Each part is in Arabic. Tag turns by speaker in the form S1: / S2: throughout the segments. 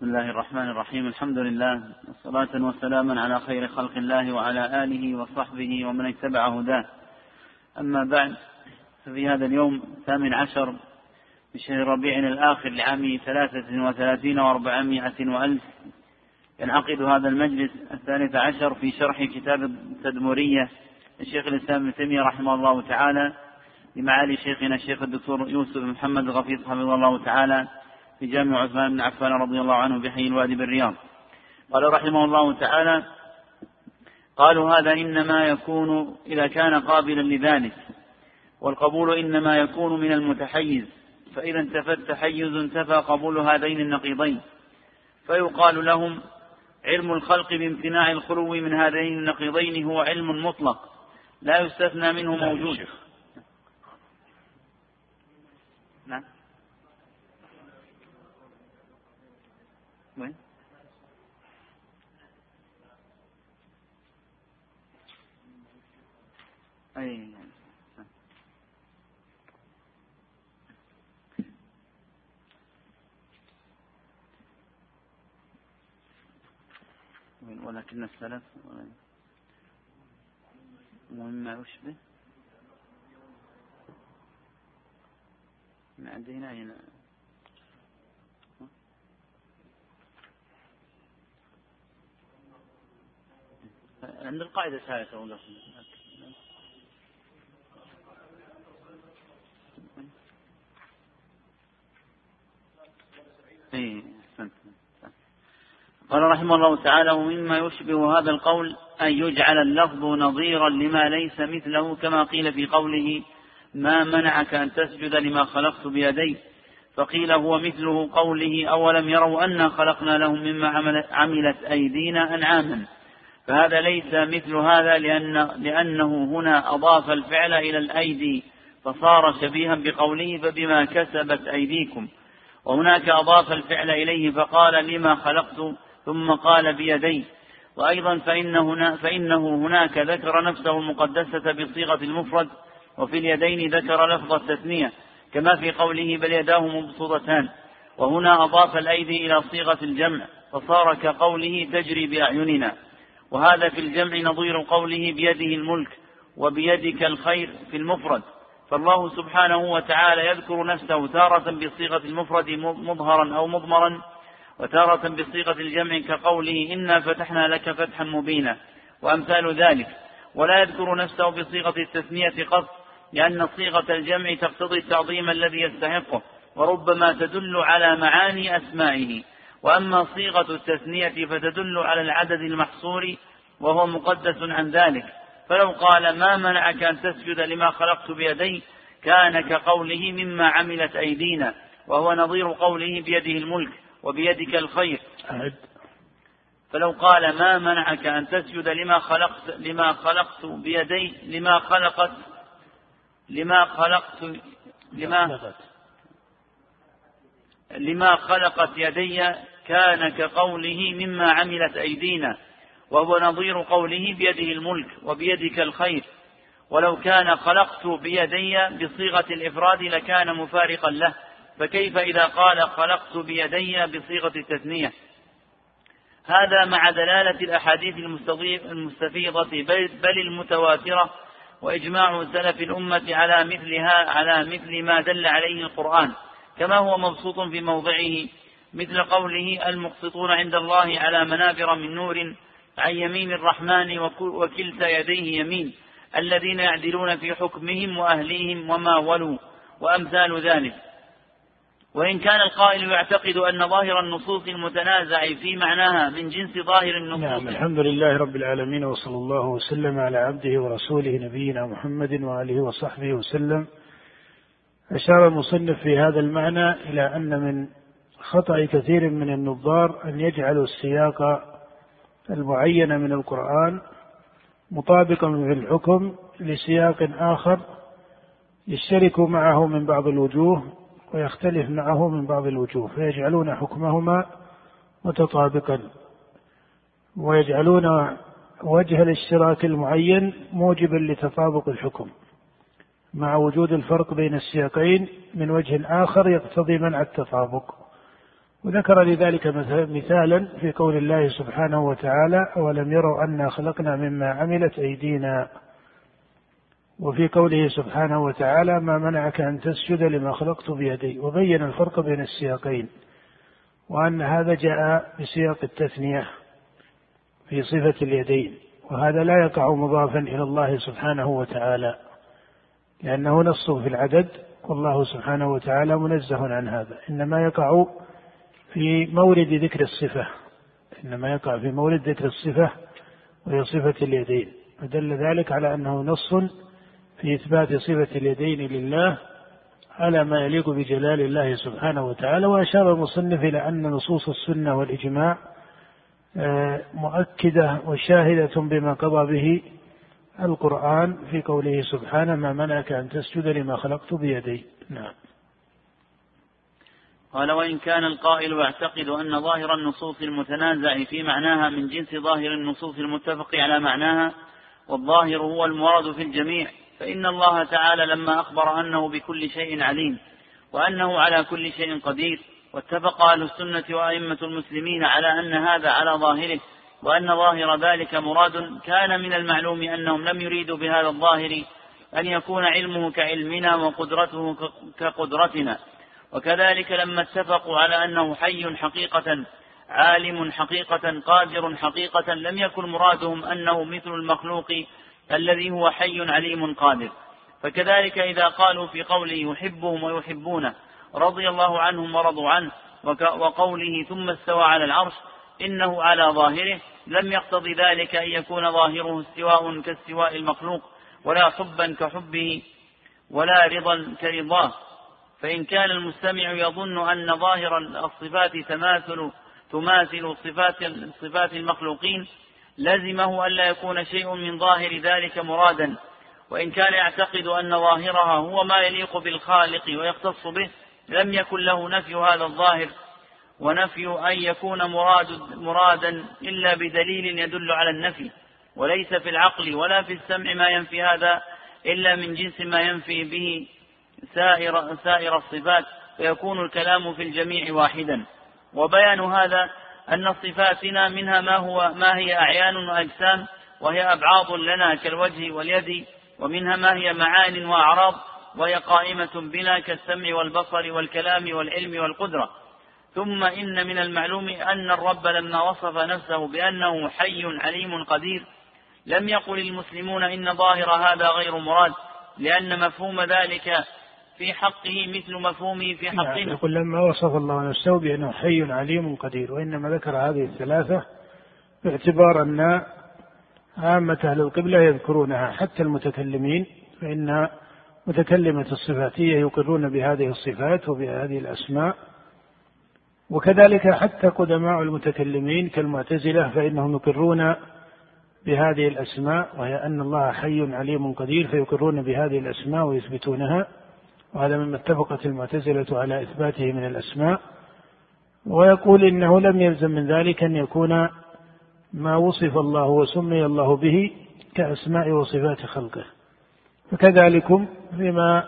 S1: بسم الله الرحمن الرحيم. الحمد لله والصلاة والسلام على خير خلق الله وعلى آله وصحبه ومن اتبع هداه. أما بعد ففي هذا اليوم الثامن عشر من شهر ربيع الآخر لعام ثلاثة وثلاثين وأربعمائة وألف ينعقد هذا المجلس الثالث عشر في شرح كتاب التدمرية لشيخ الإسلام ابن تيمية رحمه الله تعالى لمعالي شيخنا الشيخ الدكتور يوسف محمد الغفيظ حفظه الله تعالى. في جامع عثمان بن عفان رضي الله عنه بحي الوادي بالرياض. قال رحمه الله تعالى قالوا هذا إنما يكون إذا كان قابلا لذلك والقبول إنما يكون من المتحيز فإذا انتفى التحيز انتفى قبول هذين النقيضين. فيقال لهم علم الخلق بامتناع الخلو من هذين النقيضين هو علم مطلق لا يستثنى منه موجود نعم وين؟ أي ولكن السلف ومما يشبه ما عندنا هنا عند القاعدة الثالثة ولا إيه قال رحمه الله تعالى ومما يشبه هذا القول أن يجعل اللفظ نظيرا لما ليس مثله كما قيل في قوله ما منعك أن تسجد لما خلقت بيدي فقيل هو مثله قوله أولم يروا أنا خلقنا لهم مما عملت أيدينا أنعاما؟ فهذا ليس مثل هذا لأن لأنه هنا أضاف الفعل إلى الأيدي فصار شبيها بقوله فبما كسبت أيديكم. وهناك أضاف الفعل إليه فقال لما خلقت ثم قال بيدي. وأيضا فإن هنا فإنه هناك ذكر نفسه المقدسة بصيغة المفرد وفي اليدين ذكر لفظ التثنية كما في قوله بل يداه مبسوطتان. وهنا أضاف الأيدي إلى صيغة الجمع فصار كقوله تجري بأعيننا. وهذا في الجمع نظير قوله بيده الملك وبيدك الخير في المفرد. فالله سبحانه وتعالى يذكر نفسه تارة بصيغة المفرد مظهرا أو مضمرا وتارة بصيغة الجمع كقوله إنا فتحنا لك فتحا مبينا. وأمثال ذلك. ولا يذكر نفسه بصيغة التثنية قط لأن صيغة الجمع تقتضي التعظيم الذي يستحقه وربما تدل على معاني أسمائه. وأما صيغة التثنية فتدل على العدد المحصور وهو مقدس عن ذلك. فلو قال ما منعك أن تسجد لما خلقت بيدي كان كقوله مما عملت أيدينا وهو نظير قوله بيده الملك وبيدك الخير. فلو قال ما منعك أن تسجد لما خلقت لما خلقت بيدي لما خلقت لما خلقت لما لما خلقت يدي كان كقوله مما عملت أيدينا وهو نظير قوله بيده الملك وبيدك الخير. ولو كان خلقت بيدي بصيغة الإفراد لكان مفارقا له فكيف إذا قال خلقت بيدي بصيغة التثنية؟ هذا مع دلالة الأحاديث المستفيضة بل المتواترة وإجماع سلف الأمة على مثلها على مثل ما دل عليه القرآن كما هو مبسوط في موضعه مثل قوله المقسطون عند الله على منابر من نور عن يمين الرحمن وكلتا يديه يمين الذين يعدلون في حكمهم وأهليهم وما ولوا وأمثال ذلك. وإن كان القائل يعتقد أن ظاهر النصوص المتنازع في معناها من جنس ظاهر النصوص.
S2: نعم الحمد لله رب العالمين وصلى الله وسلم على عبده ورسوله نبينا محمد وآله وصحبه وسلم. أشار المصنف في هذا المعنى إلى أن من خطأ كثير من النظار أن يجعلوا السياق المعين من القرآن مطابقا في الحكم لسياق آخر يشترك معه من بعض الوجوه ويختلف معه من بعض الوجوه فيجعلون حكمهما متطابقا. ويجعلون وجه الاشتراك المعين موجبا لتطابق الحكم. مع وجود الفرق بين السياقين من وجه آخر يقتضي منع التطابق. وذكر لذلك مثالا في قول الله سبحانه وتعالى أولم يروا أنا خلقنا مما عملت أيدينا؟ وفي قوله سبحانه وتعالى ما منعك أن تسجد لما خلقت بيدي. وبين الفرق بين السياقين وأن هذا جاء بسياق التثنية في صفة اليدين وهذا لا يقع مضافا إلى الله سبحانه وتعالى لأنه نص في العدد والله سبحانه وتعالى منزه عن هذا إنما يقع في مورد ذكر الصفة إنما يقع في مورد ذكر الصفة وهي صفة اليدين فدل ذلك على أنه نص في إثبات صفة اليدين لله على ما يليق بجلال الله سبحانه وتعالى وأشار المصنف إلى أن نصوص السنة والإجماع آه، مؤكدة وشاهدة بما قضى به القرآن في قوله سبحانه ما منعك أن تسجد لما خلقت بيدي. نعم.
S1: قال وإن كان القائل يعتقد أن ظاهر النصوص المتنازع في معناها من جنس ظاهر النصوص المتفق على معناها والظاهر هو المراد في الجميع فإن الله تعالى لما أخبر أنه بكل شيء عليم وأنه على كل شيء قدير واتفق أهل السنة وأئمة المسلمين على أن هذا على ظاهره وأن ظاهر ذلك مراد كان من المعلوم أنهم لم يريدوا بهذا الظاهر أن يكون علمه كعلمنا وقدرته كقدرتنا. وكذلك لما اتفقوا على أنه حي حقيقة عالم حقيقة قادر حقيقة لم يكن مرادهم أنه مثل المخلوق الذي هو حي عليم قادر. فكذلك إذا قالوا في قوله يحبهم ويحبونه رضي الله عنهم ورضوا عنه وقوله ثم استوى على العرش إنه على ظاهره لم يقتضي ذلك أن يكون ظاهره استواء كاستواء المخلوق ولا حبا كحبه ولا رضا كرضاه. فإن كان المستمع يظن أن ظاهر الصفات تماثل تماثل صفات صفات المخلوقين لزمه ألا يكون شيء من ظاهر ذلك مرادا. وإن كان يعتقد أن ظاهرها هو ما يليق بالخالق ويختص به لم يكن له نفي هذا الظاهر. ونفي أن يكون مراد مرادا إلا بدليل يدل على النفي. وليس في العقل ولا في السمع ما ينفي هذا إلا من جنس ما ينفي به سائر سائر الصفات فيكون الكلام في الجميع واحدا. وبيان هذا أن صفاتنا منها ما هو ما هي أعيان وأجسام وهي أبعاض لنا كالوجه واليد ومنها ما هي معان وأعراض وهي قائمة بنا كالسمع والبصر والكلام والعلم والقدرة. ثم إن من المعلوم أن الرب لما وصف نفسه بأنه حي عليم قدير لم يقل المسلمون إن ظاهر هذا غير مراد لأن مفهوم ذلك في حقه مثل مفهومه في حقنا نعم
S2: يقول لما وصف الله نفسه بأنه حي عليم قدير وإنما ذكر هذه الثلاثة باعتبار أن عامة أهل القبلة يذكرونها حتى المتكلمين فإن متكلمة الصفاتية يقرون بهذه الصفات وبهذه الأسماء. وكذلك حتى قدماء المتكلمين كالمعتزلة فإنهم يقرون بهذه الأسماء وهي أن الله حي عليم قدير فيقرون بهذه الأسماء ويثبتونها. وهذا مما اتفقت المعتزلة على إثباته من الأسماء ويقول إنه لم يلزم من ذلك أن يكون ما وصف الله وسمي الله به كأسماء وصفات خلقه. فكذلكم فيما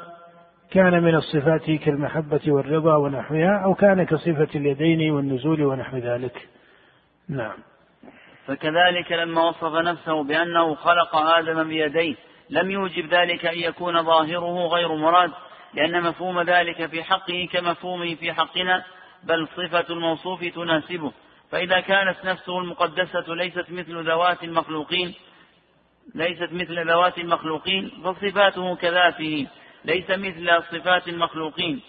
S2: كان من الصفات كالمحبة والرضا ونحوها أو كان كصفة اليدين والنزول ونحو ذلك. نعم.
S1: فكذلك لما وصف نفسه بأنه خلق آدم بيديه لم يوجب ذلك أن يكون ظاهره غير مراد لأن مفهوم ذلك في حقه كمفهومه في حقنا بل صفة الموصوف تناسبه. فإذا كانت نفسه المقدسة ليست مثل ذوات المخلوقين ليست مثل ذوات المخلوقين فصفاته كذاته. ليس مثل صفات المخلوقين.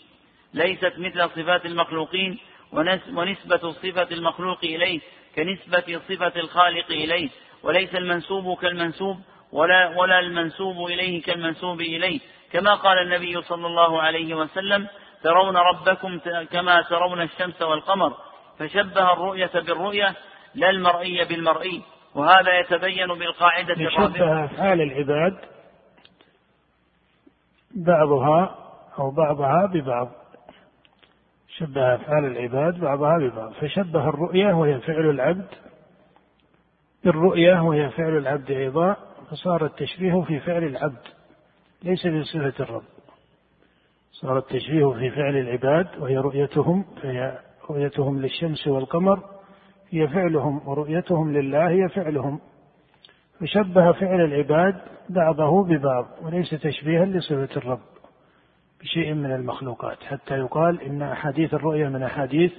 S1: ليست مثل صفات المخلوقين ونسبة صفة المخلوق إليه كنسبة صفة الخالق إليه. وليس المنسوب كالمنسوب ولا ولا المنسوب إليه كالمنسوب إليه. كما قال النبي صلى الله عليه وسلم ترون ربكم كما ترون الشمس والقمر. فشبه الرؤية بالرؤية لا المرئي بالمرئي وهذا يتبين بالقاعدة
S2: شبه أفعال العباد بعضها أو بعضها ببعض. شبه أفعال العباد بعضها ببعض. فشبه الرؤية وهي فعل العبد بالرؤية وهي فعل العبد أيضا فصار التشبيه في فعل العبد. ليس في صفة الرب. صار التشبيه في فعل العباد وهي رؤيتهم فهي رؤيتهم للشمس والقمر هي فعلهم ورؤيتهم لله هي فعلهم. فشبه فعل العباد بعضه ببعض وليس تشبيها لصفة الرب بشيء من المخلوقات. حتى يقال إن أحاديث الرؤيا من أحاديث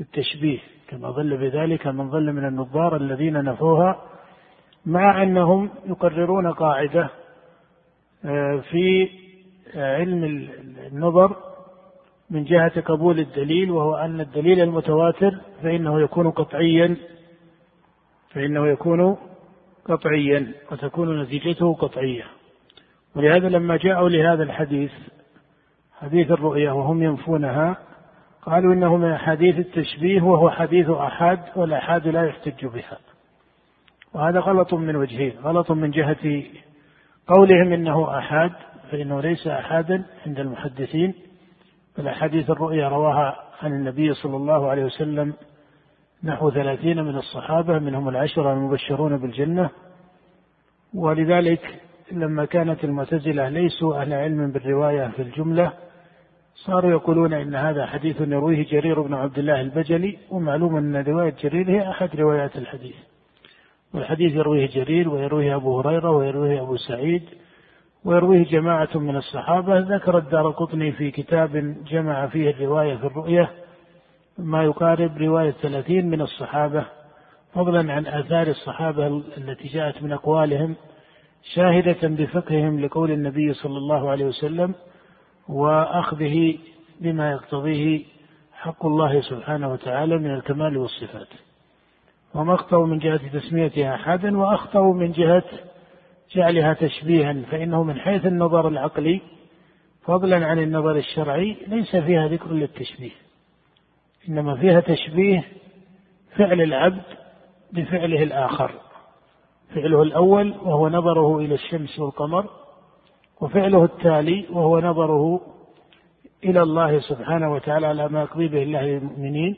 S2: التشبيه كما ظل بذلك من ظل من النظار الذين نفوها مع أنهم يقررون قاعدة في علم النظر من جهة قبول الدليل وهو أن الدليل المتواتر فإنه يكون قطعيا فإنه يكون قطعيا وتكون نتيجته قطعية. ولهذا لما جاءوا لهذا الحديث حديث الرؤيا وهم ينفونها قالوا إنه من أحاديث التشبيه وهو حديث أحاد والأحاد لا يحتج بها. وهذا غلط من وجهين غلط من جهة قولهم إنه أحاد فإنه ليس أحادا عند المحدثين بل أحاديث الرؤيا رواها عن النبي صلى الله عليه وسلم نحو ثلاثين من الصحابة منهم العشرة المبشرون بالجنة. ولذلك لما كانت المعتزلة ليسوا أهل علم بالرواية في الجملة صاروا يقولون إن هذا حديث يرويه جرير بن عبد الله البجلي ومعلوم أن رواية جرير هي أحد روايات الحديث. والحديث يرويه جرير ويرويه أبو هريرة ويرويه أبو سعيد ويرويه جماعة من الصحابة. ذكر الدار قطني في كتاب جمع فيه الرواية في الرؤية ما يقارب رواية ثلاثين من الصحابة. فضلا عن آثار الصحابة التي جاءت من أقوالهم شاهدة بفقههم لقول النبي صلى الله عليه وسلم وأخذه بما يقتضيه حق الله سبحانه وتعالى من الكمال والصفات. وما أخطأوا من جهة تسميتها أحدا وأخطأوا من جهة جعلها تشبيها فإنه من حيث النظر العقلي فضلا عن النظر الشرعي ليس فيها ذكر للتشبيه إنما فيها تشبيه فعل العبد بفعله الآخر فعله الأول وهو نظره إلى الشمس والقمر وفعله التالي وهو نظره إلى الله سبحانه وتعالى على ما يقضي به الله للمؤمنين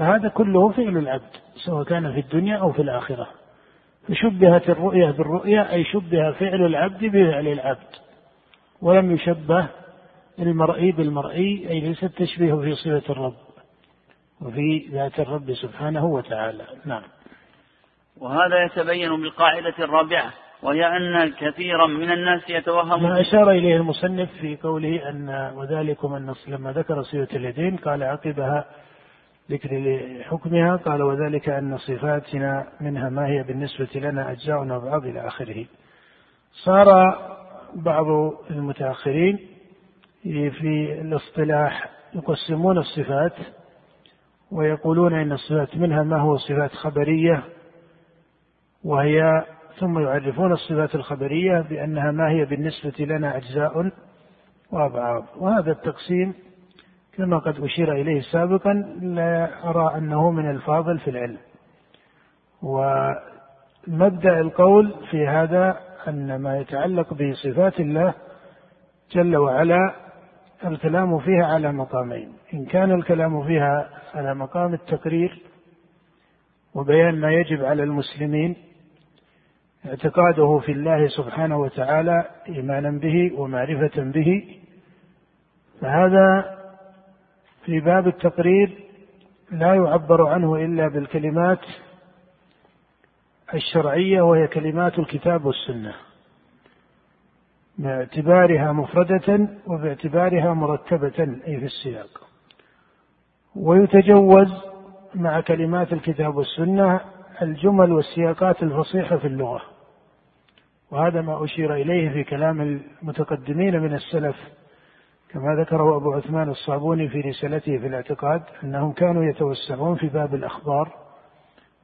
S2: فهذا كله فعل العبد سواء كان في الدنيا أو في الآخرة. فشبهت الرؤية بالرؤية أي شبه فعل العبد بفعل العبد. ولم يشبه المرئي بالمرئي أي ليس التشبيه في صفة الرب وفي ذات الرب سبحانه وتعالى. نعم.
S1: وهذا يتبين بالقاعدة الرابعة وهي أن كثيرا من الناس يتوهم
S2: ما أشار إليه المصنف في قوله أن وذلكم أن لما ذكر صفة اليدين قال عقبها ذكر حكمها قال وذلك أن صفاتنا منها ما هي بالنسبة لنا أجزاء وبعض إلى آخره. صار بعض المتأخرين في الاصطلاح يقسمون الصفات ويقولون إن الصفات منها ما هو صفات خبرية وهي ثم يعرفون الصفات الخبرية بأنها ما هي بالنسبة لنا أجزاء وأبعاد. وهذا التقسيم كما قد أشير إليه سابقا لا أرى أنه من الفاضل في العلم. ومبدأ القول في هذا أن ما يتعلق بصفات الله جل وعلا الكلام فيها على مقامين. إن كان الكلام فيها على مقام التقرير وبيان ما يجب على المسلمين اعتقاده في الله سبحانه وتعالى ايمانا به ومعرفة به فهذا في باب التقرير لا يعبر عنه إلا بالكلمات الشرعية وهي كلمات الكتاب والسنة. باعتبارها مفردة وباعتبارها مرتبة أي في السياق. ويتجوز مع كلمات الكتاب والسنة الجمل والسياقات الفصيحة في اللغة. وهذا ما أشير إليه في كلام المتقدمين من السلف كما ذكره أبو عثمان الصابوني في رسالته في الاعتقاد أنهم كانوا يتوسعون في باب الأخبار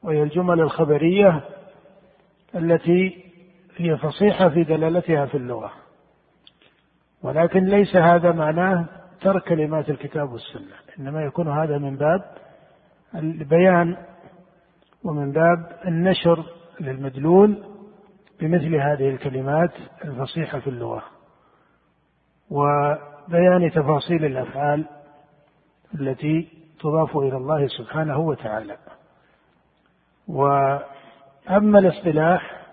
S2: وهي الجمل الخبرية التي هي فصيحة في دلالتها في اللغة. ولكن ليس هذا معناه ترك كلمات الكتاب والسنة إنما يكون هذا من باب البيان ومن باب النشر للمدلول بمثل هذه الكلمات الفصيحة في اللغة. وبيان تفاصيل الأفعال التي تضاف إلى الله سبحانه وتعالى. وأما الاصطلاح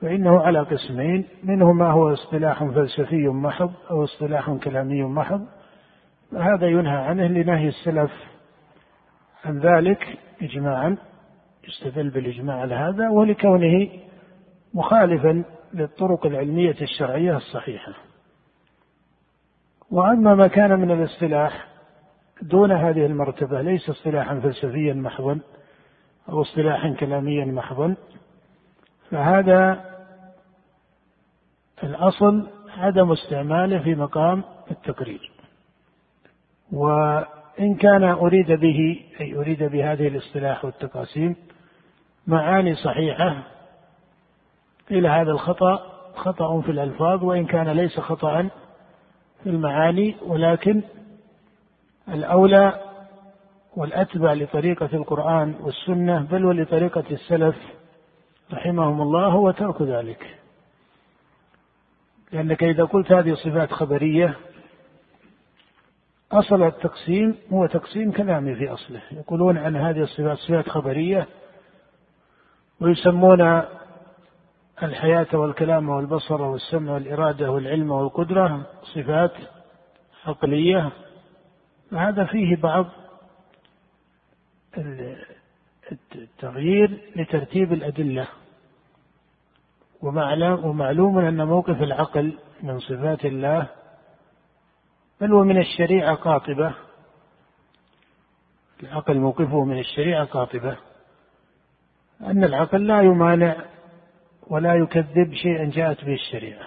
S2: فإنه على قسمين منه ما هو اصطلاح فلسفي محض أو اصطلاح كلامي محض. هذا ينهى عنه لنهي السلف عن ذلك إجماعا يستدل بالإجماع على هذا ولكونه مخالفا للطرق العلمية الشرعية الصحيحة. وأما ما كان من الاصطلاح دون هذه المرتبة ليس اصطلاحا فلسفيا محضا أو اصطلاحا كلاميا محضا فهذا الأصل عدم استعماله في مقام التقرير. وإن كان أريد به أي أريد بهذه الاصطلاح والتقاسيم معاني صحيحة قيل هذا الخطأ خطأ في الألفاظ وإن كان ليس خطأ في المعاني ولكن الأولى والأتبع لطريقة القرآن والسنة بل ولطريقة السلف رحمهم الله هو ترك ذلك. لأنك إذا قلت هذه صفات خبرية أصل التقسيم هو تقسيم كلامي في أصله. يقولون عن هذه الصفات صفات خبرية ويسمون الحياة والكلام والبصر والسمع والإرادة والعلم والقدرة صفات عقلية. هذا فيه بعض التغيير لترتيب الأدلة. ومعلوم أن موقف العقل من صفات الله بل ومن الشريعة قاطبة. العقل موقفه من الشريعة قاطبة. أن العقل لا يمانع ولا يكذب شيئا جاءت به الشريعة.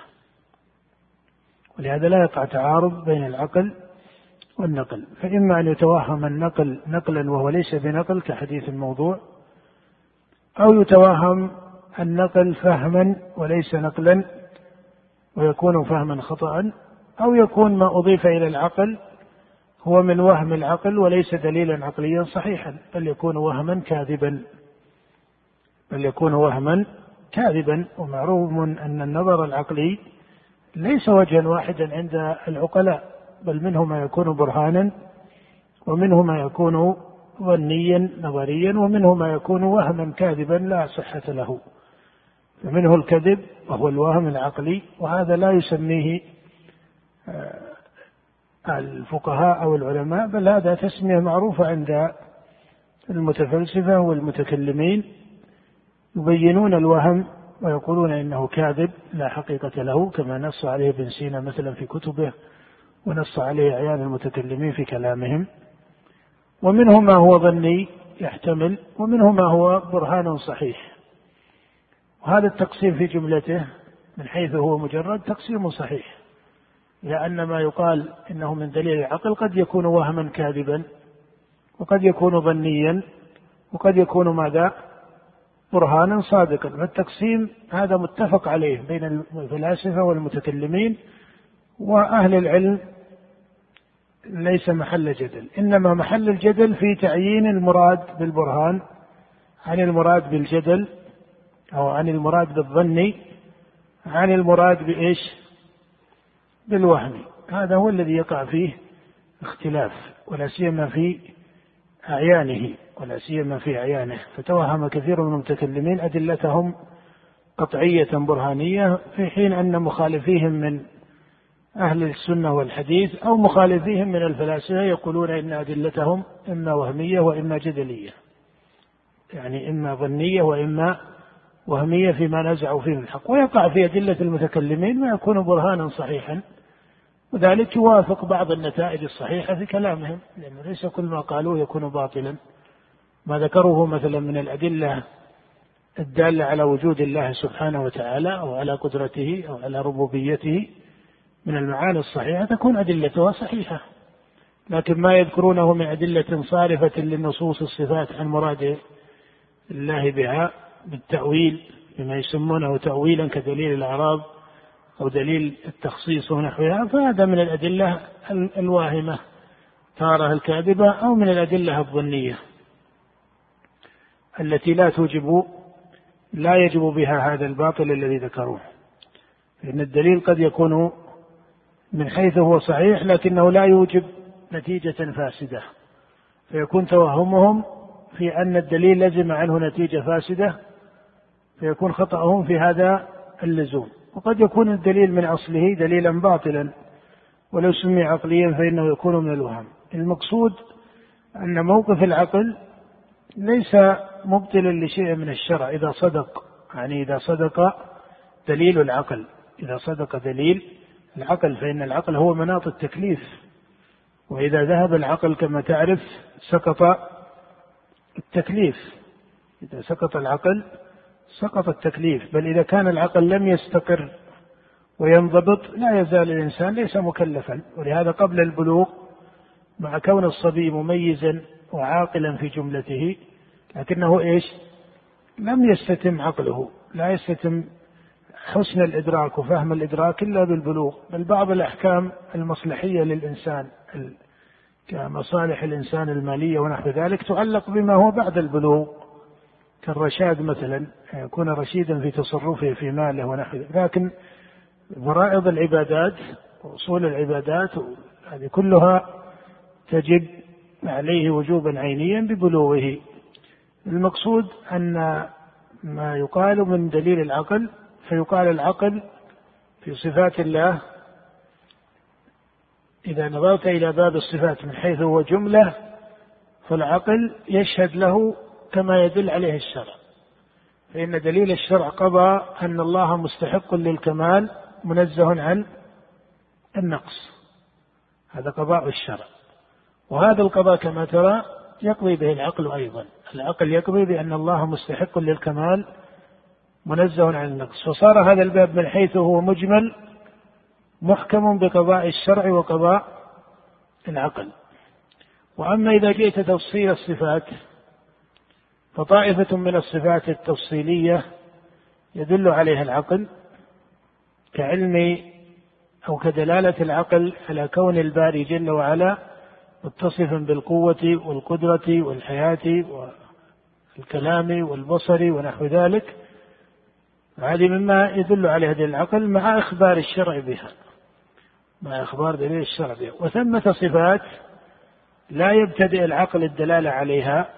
S2: ولهذا لا يقع تعارض بين العقل والنقل. فإما أن يتوهم النقل نقلا وهو ليس بنقل كحديث الموضوع أو يتوهم النقل فهما وليس نقلا ويكون فهما خطأ أو يكون ما أضيف إلى العقل هو من وهم العقل وليس دليلا عقليا صحيحا بل يكون وهما كاذبا. بل يكون وهما كاذبا ومعروف أن النظر العقلي ليس وجها واحدا عند العقلاء بل منه ما يكون برهانا ومنه ما يكون ظنيا نظريا ومنه ما يكون وهما كاذبا لا صحة له. فمنه الكذب وهو الوهم العقلي وهذا لا يسميه آه، الفقهاء أو العلماء بل هذا تسمية معروفة عند المتفلسفة والمتكلمين. يبينون الوهم ويقولون إنه كاذب لا حقيقة له كما نص عليه ابن سينا مثلا في كتبه ونص عليه عيان المتكلمين في كلامهم. ومنه ما هو ظني يحتمل ومنه ما هو برهان صحيح. وهذا التقسيم في جملته من حيث هو مجرد تقسيم صحيح. لأن ما يقال إنه من دليل العقل قد يكون وهما كاذبا وقد يكون ظنيا وقد يكون ماذا؟ برهانا صادقا. فالتقسيم هذا متفق عليه بين الفلاسفة والمتكلمين وأهل العلم ليس محل جدل. إنما محل الجدل في تعيين المراد بالبرهان عن المراد بالجدل أو عن المراد بالظن عن المراد بإيش؟ بالوهم. هذا هو الذي يقع فيه اختلاف ولا سيما في أعيانه. ولا سيما في أعيانه. فتوهم كثير من المتكلمين أدلتهم قطعية برهانية في حين أن مخالفيهم من أهل السنة والحديث أو مخالفيهم من الفلاسفة يقولون إن أدلتهم إما وهمية وإما جدلية. يعني إما ظنية وإما وهمية فيما نزعوا فيه الحق. ويقع في أدلة المتكلمين ما يكون برهانا صحيحا. وذلك يوافق بعض النتائج الصحيحة في كلامهم لأنه ليس كل ما قالوه يكون باطلا. ما ذكروه مثلا من الأدلة الدالة على وجود الله سبحانه وتعالى أو على قدرته أو على ربوبيته من المعاني الصحيحة تكون أدلتها صحيحة. لكن ما يذكرونه من أدلة صارفة للنصوص الصفات عن مراد الله بها بالتأويل بما يسمونه تأويلا كدليل الأعراض أو دليل التخصيص ونحوها فهذا من الأدلة الواهمة تارة الكاذبة أو من الأدلة الظنية. التي لا توجب لا يجب بها هذا الباطل الذي ذكروه. فإن الدليل قد يكون من حيث هو صحيح لكنه لا يوجب نتيجة فاسدة. فيكون توهمهم في أن الدليل لزم عنه نتيجة فاسدة فيكون خطأهم في هذا اللزوم. وقد يكون الدليل من أصله دليلا باطلا ولو سمي عقليا فإنه يكون من الوهم. المقصود أن موقف العقل ليس مبطلا لشيء من الشرع. إذا صدق يعني إذا صدق دليل العقل. إذا صدق دليل العقل فإن العقل هو مناط التكليف. وإذا ذهب العقل كما تعرف سقط التكليف. إذا سقط العقل سقط التكليف. بل إذا كان العقل لم يستقر وينضبط لا يزال الإنسان ليس مكلفا. ولهذا قبل البلوغ مع كون الصبي مميزا وعاقلا في جملته لكنه إيش؟ لم يستتم عقله لا يستتم حسن الإدراك وفهم الإدراك إلا بالبلوغ بل بعض الأحكام المصلحية للإنسان كمصالح الإنسان المالية ونحو ذلك تعلق بما هو بعد البلوغ كالرشاد مثلا يكون رشيدا في تصرفه في ماله ونحو ذلك لكن فرائض العبادات وأصول العبادات هذه كلها تجب عليه وجوبا عينيا ببلوغه المقصود أن ما يقال من دليل العقل فيقال العقل في صفات الله. إذا نظرت إلى باب الصفات من حيث هو جملة فالعقل يشهد له كما يدل عليه الشرع. فإن دليل الشرع قضى أن الله مستحق للكمال منزه عن النقص. هذا قضاء الشرع. وهذا القضاء كما ترى يقضي به العقل أيضا. العقل يقضي بأن الله مستحق للكمال منزه عن النقص. فصار هذا الباب من حيث هو مجمل محكم بقضاء الشرع وقضاء العقل. وأما إذا جئت تفصيل الصفات فطائفة من الصفات التفصيلية يدل عليها العقل كعلم أو كدلالة العقل على كون الباري جل وعلا متصفا بالقوة والقدرة والحياة والكلام والبصر ونحو ذلك هذه مما يدل عليها دليل العقل مع إخبار الشرع بها مع إخبار دليل الشرع بها. وثمة صفات لا يبتدئ العقل الدلالة عليها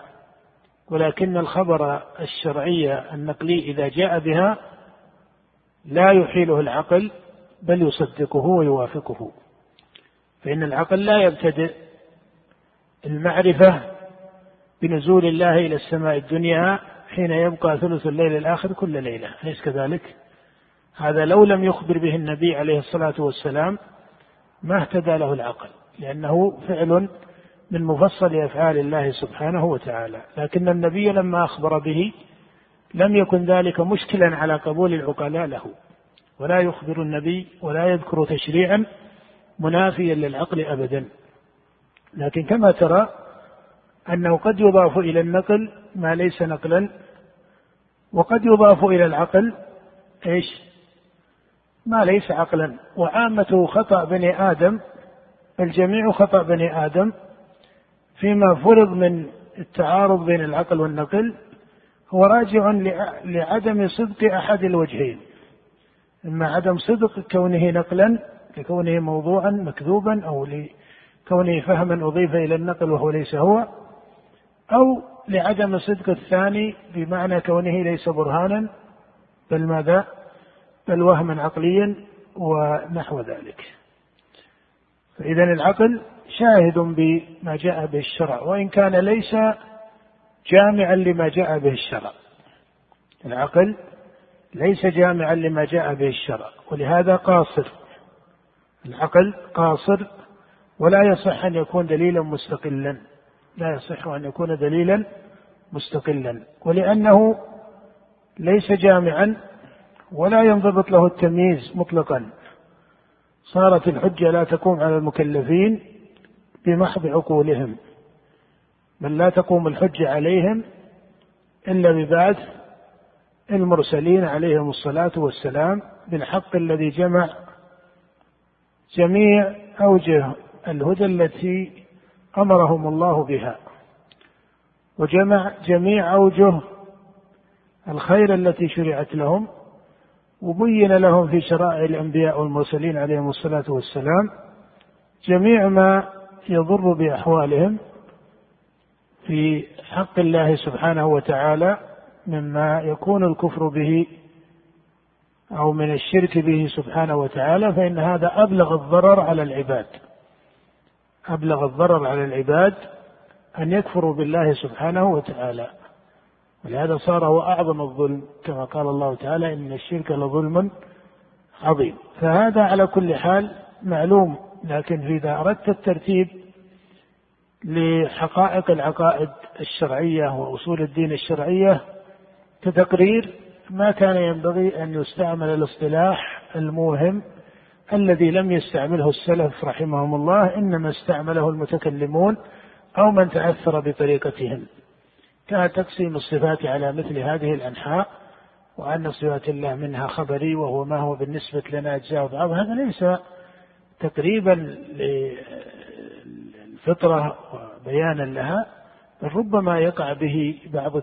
S2: ولكن الخبر الشرعي النقلي إذا جاء بها لا يحيله العقل بل يصدقه ويوافقه. فإن العقل لا يبتدئ المعرفة بنزول الله إلى السماء الدنيا حين يبقى ثلث الليل الآخر كل ليلة أليس كذلك؟ هذا لو لم يخبر به النبي عليه الصلاة والسلام ما اهتدى له العقل لأنه فعل من مفصل أفعال الله سبحانه وتعالى لكن النبي لما أخبر به لم يكن ذلك مشكلا على قبول العقلاء له ولا يخبر النبي ولا يذكر تشريعا منافيا للعقل أبدا لكن كما ترى أنه قد يضاف إلى النقل ما ليس نقلا وقد يضاف إلى العقل إيش؟ ما ليس عقلا. وعامة خطأ بني آدم الجميع خطأ بني آدم فيما فرض من التعارض بين العقل والنقل هو راجع لعدم صدق أحد الوجهين. إما عدم صدق كونه نقلا لكونه موضوعا مكذوبا أو لكونه فهما أضيف إلى النقل وهو ليس هو أو لعدم صدق الثاني بمعنى كونه ليس برهانا بل ماذا؟ بل وهما عقليا ونحو ذلك. فإذا العقل شاهد بما جاء به الشرع وإن كان ليس جامعا لما جاء به الشرع. العقل ليس جامعا لما جاء به الشرع ولهذا قاصر. العقل قاصر ولا يصح أن يكون دليلا مستقلا. لا يصح أن يكون دليلا مستقلا. ولأنه ليس جامعا ولا ينضبط له التمييز مطلقا. صارت الحجة لا تقوم على المكلفين بمحض عقولهم. بل لا تقوم الحجة عليهم إلا ببعث المرسلين عليهم الصلاة والسلام بالحق الذي جمع جميع أوجه الهدى التي أمرهم الله بها. وجمع جميع أوجه الخير التي شرعت لهم وبين لهم في شرائع الأنبياء والمرسلين عليهم الصلاة والسلام جميع ما يضر بأحوالهم في حق الله سبحانه وتعالى مما يكون الكفر به أو من الشرك به سبحانه وتعالى فإن هذا أبلغ الضرر على العباد. أبلغ الضرر على العباد أن يكفروا بالله سبحانه وتعالى. ولهذا صار هو أعظم الظلم كما قال الله تعالى إن الشرك لظلم عظيم. فهذا على كل حال معلوم لكن إذا أردت الترتيب لحقائق العقائد الشرعية وأصول الدين الشرعية كتقرير ما كان ينبغي أن يستعمل الاصطلاح الموهم الذي لم يستعمله السلف رحمهم الله إنما استعمله المتكلمون أو من تأثر بطريقتهم. كتقسيم الصفات على مثل هذه الأنحاء وأن صفات الله منها خبري وهو ما هو بالنسبة لنا أجزاء بعض هذا ليس تقريبا للفطرة وبيانا لها بل ربما يقع به بعض